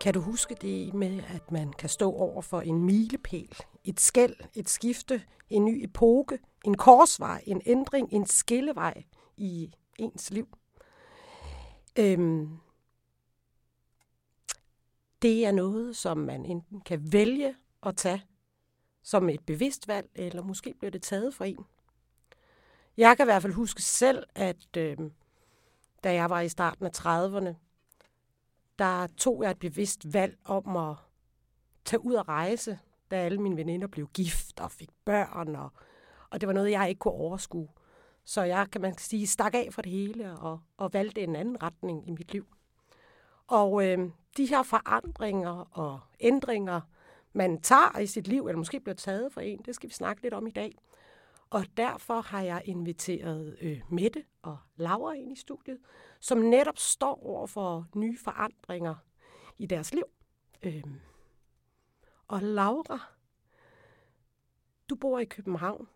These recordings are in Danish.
Kan du huske det med, at man kan stå over for en milepæl, et skæld, et skifte, en ny epoke, en korsvej, en ændring, en skillevej i ens liv? Øhm, det er noget, som man enten kan vælge at tage som et bevidst valg, eller måske bliver det taget for en. Jeg kan i hvert fald huske selv, at øh, da jeg var i starten af 30'erne, der tog jeg et bevidst valg om at tage ud og rejse, da alle mine veninder blev gift og fik børn, og, og det var noget, jeg ikke kunne overskue. Så jeg, kan man sige, stak af for det hele og, og valgte en anden retning i mit liv. Og øh, de her forandringer og ændringer, man tager i sit liv, eller måske bliver taget for en, det skal vi snakke lidt om i dag. Og derfor har jeg inviteret øh, Mette og Laura ind i studiet, som netop står over for nye forandringer i deres liv. Øhm. Og Laura, du bor i København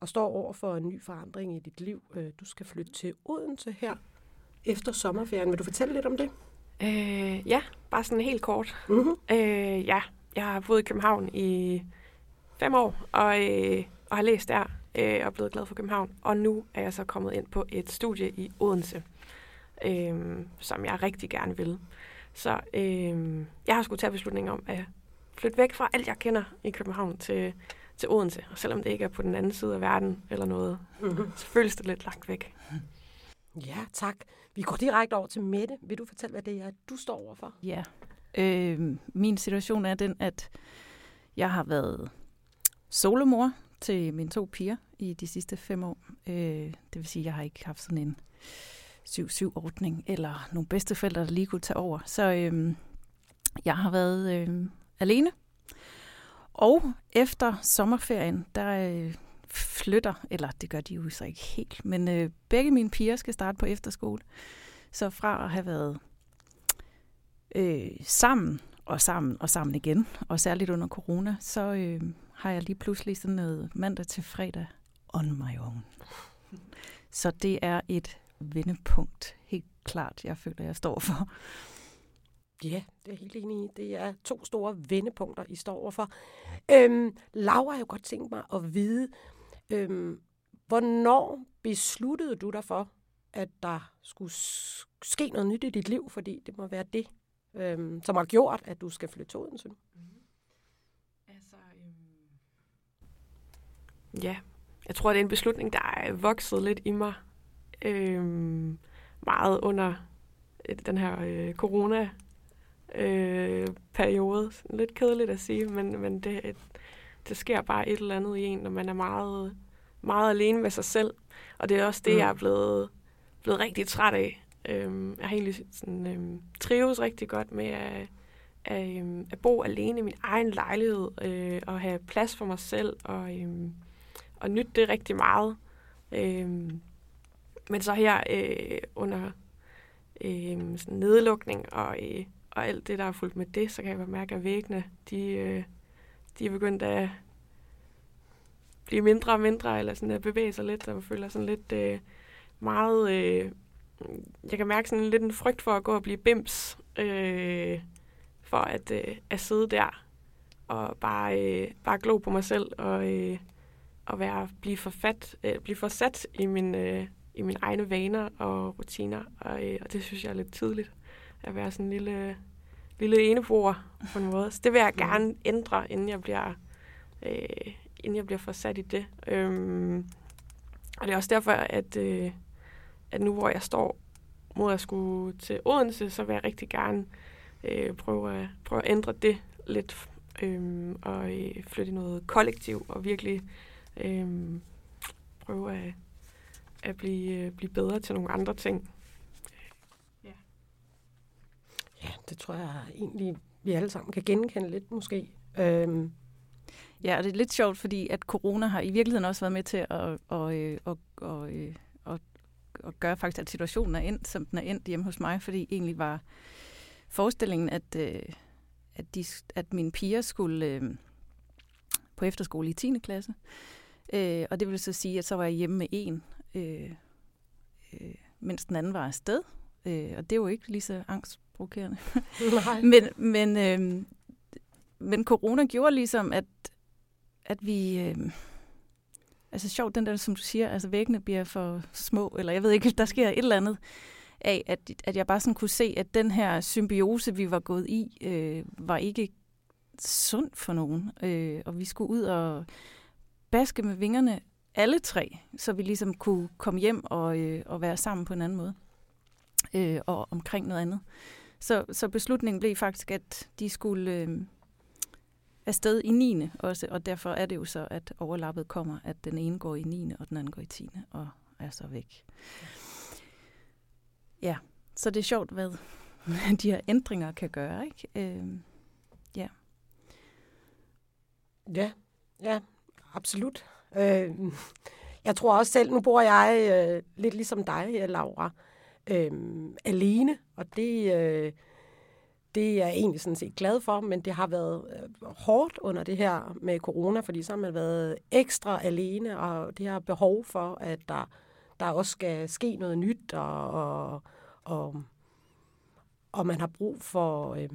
og står over for en ny forandring i dit liv. Øh, du skal flytte til Odense her efter sommerferien. Vil du fortælle lidt om det? Øh, ja, bare sådan helt kort. Mm-hmm. Øh, ja, jeg har boet i København i fem år, og, øh, og har læst der øh, og blevet glad for København. Og nu er jeg så kommet ind på et studie i Odense, øh, som jeg rigtig gerne vil. Så øh, jeg har skulle tage beslutning om at flytte væk fra alt, jeg kender i København til, til Odense. Og selvom det ikke er på den anden side af verden eller noget, så føles det lidt langt væk. Ja, tak. Vi går direkte over til Mette. Vil du fortælle, hvad det er, du står overfor? Ja. Øh, min situation er den, at jeg har været solomor til mine to piger i de sidste fem år. Øh, det vil sige, at jeg har ikke haft sådan en 7-7-ordning eller nogle bedsteforældre, der lige kunne tage over. Så øh, jeg har været øh, alene. Og efter sommerferien, der øh, flytter, eller det gør de jo så ikke helt, men øh, begge mine piger skal starte på efterskole. Så fra at have været øh, sammen og sammen og sammen igen, og særligt under corona, så øh, har jeg lige pludselig sådan noget mandag til fredag on my own. Så det er et vendepunkt, helt klart, jeg føler, jeg står for. Ja, det er helt enig i. Det er to store vendepunkter, I står overfor. Øhm, Laura, jeg jo godt tænkt mig at vide, øhm, hvornår besluttede du dig for, at der skulle ske noget nyt i dit liv, fordi det må være det, øhm, som har gjort, at du skal flytte til Odense? Mm-hmm. Altså, øhm... ja, jeg tror, det er en beslutning, der er vokset lidt i mig øhm, meget under øh, den her øh, corona øh, periode. Lidt kedeligt at sige, men, men det, det sker bare et eller andet i en, når man er meget, meget alene med sig selv. Og det er også det, mm. jeg er blevet, blevet rigtig træt af. Øhm, jeg har egentlig sådan, øhm, trives rigtig godt med at, at, øhm, at bo alene i min egen lejlighed øh, og have plads for mig selv og, øhm, og nytte det rigtig meget. Øhm, men så her øh, under øh, sådan nedlukning og, øh, og alt det, der er fulgt med det, så kan jeg bare mærke, at væggene, de, øh, de er begyndt at blive mindre og mindre, eller sådan at bevæge sig lidt, og jeg føler sådan lidt øh, meget... Øh, jeg kan mærke sådan lidt en frygt for at gå og blive bims, øh, for at, øh, at sidde der og bare, øh, bare glo på mig selv og, øh, og være, blive, forfat, øh, blive forsat i, min, øh, i mine egne vaner og rutiner, og, øh, og det synes jeg er lidt tidligt, at være sådan en lille, lille eneboer på en måde. Så det vil jeg gerne ændre, inden jeg bliver, øh, inden jeg bliver forsat i det. Øhm, og det er også derfor, at, øh, at nu hvor jeg står mod at skulle til Odense, så vil jeg rigtig gerne øh, prøve, at, prøve at ændre det lidt, øh, og øh, flytte i noget kollektiv, og virkelig øh, prøve at, at blive, øh, blive bedre til nogle andre ting. Ja. ja, det tror jeg egentlig, vi alle sammen kan genkende lidt måske. Øhm. Ja, og det er lidt sjovt, fordi at corona har i virkeligheden også været med til at, at, at, at, at, at, at gøre faktisk, at situationen er endt, som den er endt hjemme hos mig, fordi egentlig var forestillingen, at, øh, at, de, at mine piger skulle øh, på efterskole i 10. klasse. Øh, og det vil så sige, at så var jeg hjemme med en, øh, øh, mens den anden var afsted. Øh, og det er jo ikke lige så angstprovokerende. Men, men, øh, men corona gjorde ligesom, at, at vi... Øh, altså sjovt, den der, som du siger, altså væggene bliver for små, eller jeg ved ikke, der sker et eller andet af, at, at jeg bare sådan kunne se, at den her symbiose, vi var gået i, øh, var ikke sund for nogen. Øh, og vi skulle ud og baske med vingerne alle tre, så vi ligesom kunne komme hjem og, øh, og være sammen på en anden måde. Øh, og omkring noget andet. Så, så beslutningen blev faktisk, at de skulle øh, afsted i 9. også, og derfor er det jo så, at overlappet kommer, at den ene går i 9. og den anden går i 10. og er så væk. Ja, så det er sjovt, hvad de her ændringer kan gøre, ikke? Øh, ja. Ja, ja, absolut. Øh, jeg tror også selv, nu bor jeg øh, lidt ligesom dig, Laura, øh, alene, og det, øh, det er jeg egentlig sådan set glad for, men det har været øh, hårdt under det her med corona, fordi så har man været ekstra alene, og det har behov for, at der, der også skal ske noget nyt, og, og, og, og man har brug for... Øh,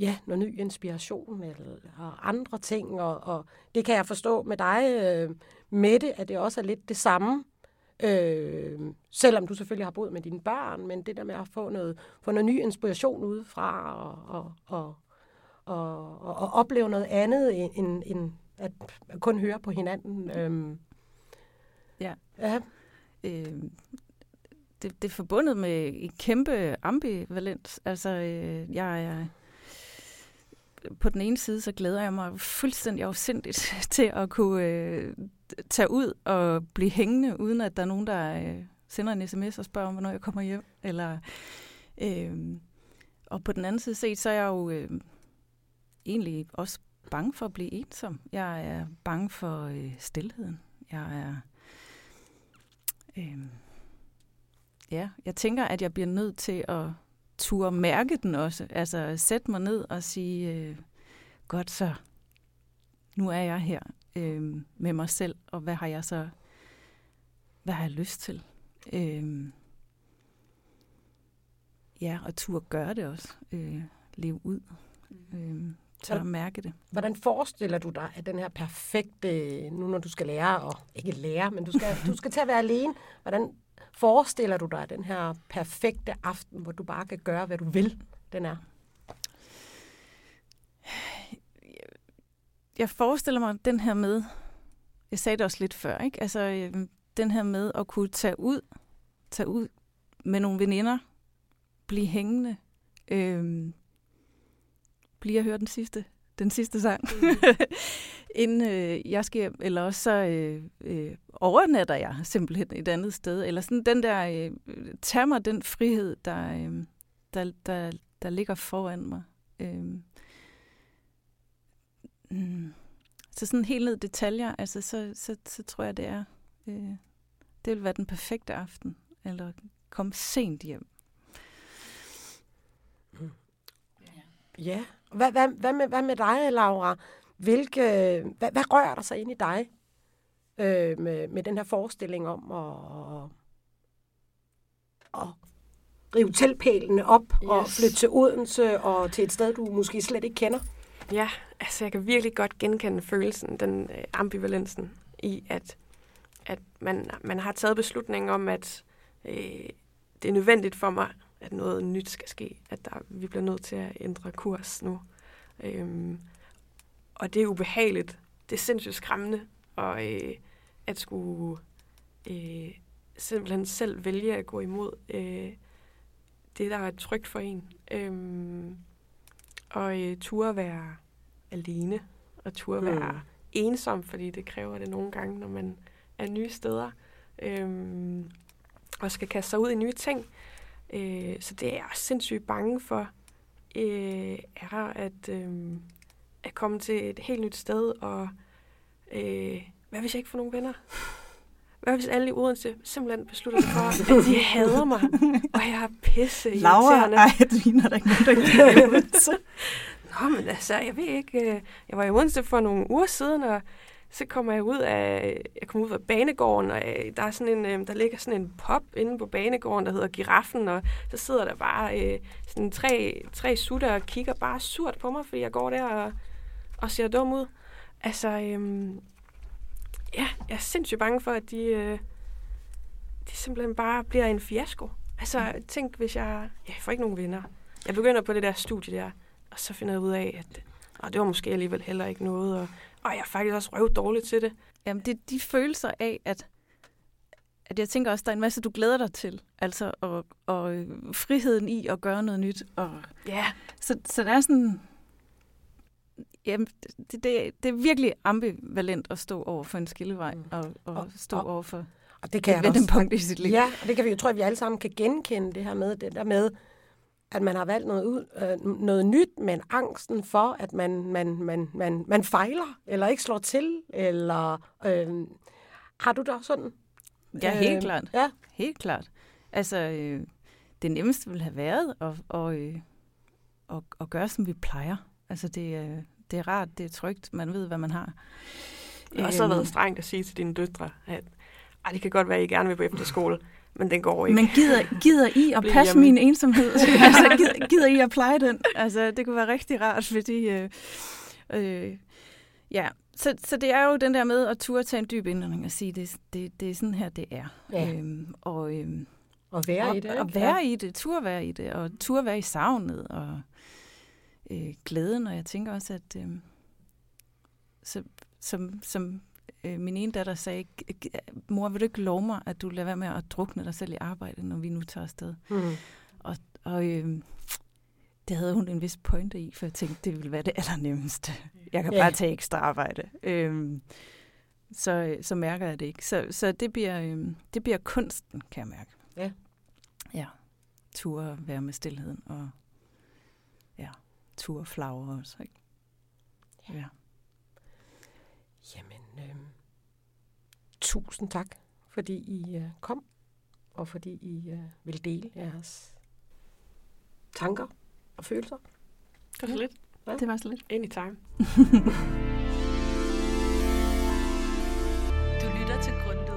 ja, noget ny inspiration eller andre ting. Og, og det kan jeg forstå med dig, øh, Mette, at det også er lidt det samme. Øh, selvom du selvfølgelig har boet med dine børn, men det der med at få noget, få noget ny inspiration udefra og, og, og, og, og, og opleve noget andet end, end at kun høre på hinanden. Øh, ja. ja. Øh, det, det er forbundet med en kæmpe ambivalens. Altså, øh, jeg er på den ene side, så glæder jeg mig fuldstændig afsindigt til at kunne øh, tage ud og blive hængende, uden at der er nogen, der øh, sender en sms og spørger, om, hvornår jeg kommer hjem. Eller, øh, og på den anden side set, så er jeg jo øh, egentlig også bange for at blive ensom. Jeg er bange for øh, stillheden. Jeg er... Øh, ja, jeg tænker, at jeg bliver nødt til at turde mærke den også. Altså sætte mig ned og sige, øh, godt så, nu er jeg her øh, med mig selv, og hvad har jeg så, hvad har jeg lyst til? Øh, ja, og turde gøre det også. Øh, leve ud. Øh, tør at mærke det. Hvordan forestiller du dig, at den her perfekte, nu når du skal lære, og ikke lære, men du skal, du skal til at være alene, hvordan forestiller du dig den her perfekte aften, hvor du bare kan gøre, hvad du vil, den er? Jeg forestiller mig den her med, jeg sagde det også lidt før, ikke? Altså, øh, den her med at kunne tage ud, tage ud med nogle veninder, blive hængende, øh, blive at høre den sidste den sidste sang, mm. inden øh, jeg skal hjem. Eller også så øh, øh, overnatter jeg simpelthen et andet sted. Eller sådan den der, øh, tag mig den frihed, der, øh, der, der, der ligger foran mig. Øh, mm. Så sådan helt ned detaljer, altså så, så, så tror jeg, det er, øh, det vil være den perfekte aften. Eller komme sent hjem. Mm. Ja, hvad, hvad, hvad, med, hvad med dig, Laura? Hvilke, hvad, hvad rører der sig ind i dig øh, med, med den her forestilling om at, at, rive tilpælene op yes. og flytte til Odense og til et sted, du måske slet ikke kender? Ja, altså jeg kan virkelig godt genkende følelsen, den øh, ambivalensen i, at, at man, man har taget beslutningen om, at øh, det er nødvendigt for mig at noget nyt skal ske, at der, vi bliver nødt til at ændre kurs nu. Øhm, og det er ubehageligt. Det er sindssygt skræmmende og, øh, at skulle øh, simpelthen selv vælge at gå imod øh, det, der er trygt for en. Øhm, og øh, turde være alene, og turde mm. være ensom, fordi det kræver det nogle gange, når man er nye steder, øhm, og skal kaste sig ud i nye ting. Øh, så det er jeg sindssygt bange for, øh, er at, øh, at komme til et helt nyt sted, og øh, hvad hvis jeg ikke får nogen venner? Hvad hvis alle i Odense simpelthen beslutter sig for, at de hader mig, og jeg er pisse Laura, ej, det ligner da ikke noget, Odense. Nå, men altså, jeg ved ikke. Øh, jeg var i Odense for nogle uger siden, og så kommer jeg ud af, jeg kommer ud af banegården, og øh, der, er sådan en, øh, der ligger sådan en pop inde på banegården, der hedder Giraffen, og så sidder der bare sådan tre, tre sutter og kigger bare surt på mig, fordi jeg går der og, og ser dum ud. Altså, øh, ja, jeg er sindssygt bange for, at de, øh, de simpelthen bare bliver en fiasko. Altså, tænk, hvis jeg... Jeg får ikke nogen venner. Jeg begynder på det der studie der, og så finder jeg ud af, at og det var måske alligevel heller ikke noget, og, og jeg er faktisk også røv dårligt til det. Jamen, det er de følelser af, at, at jeg tænker også, der er en masse, du glæder dig til. Altså, og, og øh, friheden i at gøre noget nyt. Og, Ja, så, så der er sådan... Jamen, det, det, det er virkelig ambivalent at stå over for en skillevej, Mm. og, og, Og- stå og- over for Og det kan et også vendepunkt i sit liv. Ja, og det kan vi jo, tror jeg, vi alle sammen kan genkende det her med, det der med, at man har valgt noget, ud, øh, noget nyt, men angsten for, at man, man, man, man, man fejler, eller ikke slår til, eller øh, har du da sådan? Ja, helt Øh, klart. Ja, Helt klart. Altså, øh, det nemmeste ville have været at, og, øh, at, at gøre, som vi plejer. Altså, det, er- det er rart, det er trygt, man ved, hvad man har. det har også Øhm, været strengt at sige til dine døtre, at ej, det kan godt være, at I gerne vil på efterskole, men den går ikke. Men gider, gider I at passe hjemme. min ensomhed? altså, gider, gider I at pleje den? Altså, det kunne være rigtig rart, fordi... Øh, øh, ja, så, så det er jo den der med at turde tage en dyb indånding og sige, det, det, det er sådan her, det er. Ja. Øhm, og, øhm, og være og, i det. og være i det, turde være i det, og turde være i savnet, og øh, glæden, og jeg tænker også, at øh, så, som, som øh, min ene datter sagde, "G- g- mor, vil du ikke love mig, at du lader være med at drukne dig selv i arbejde, når vi nu tager afsted? Mm. Og øh, det havde hun en vis pointe i, for jeg tænkte, det ville være det allernemmeste. Jeg kan Ja. bare tage ekstra arbejde. Øh, så, så mærker jeg det ikke. Så, så det, bliver, øh, det bliver kunsten, kan jeg mærke. Ja. Ja. Ture være med stillheden, og turflagre også. Ikke? Ja. ja. Jamen, øh, tusind tak, fordi I øh, kom, og fordi I øh, vil dele jeres tanker og følelser. Det var så lidt. Hvad? Det var så lidt. Anytime. du lytter til Grundløs.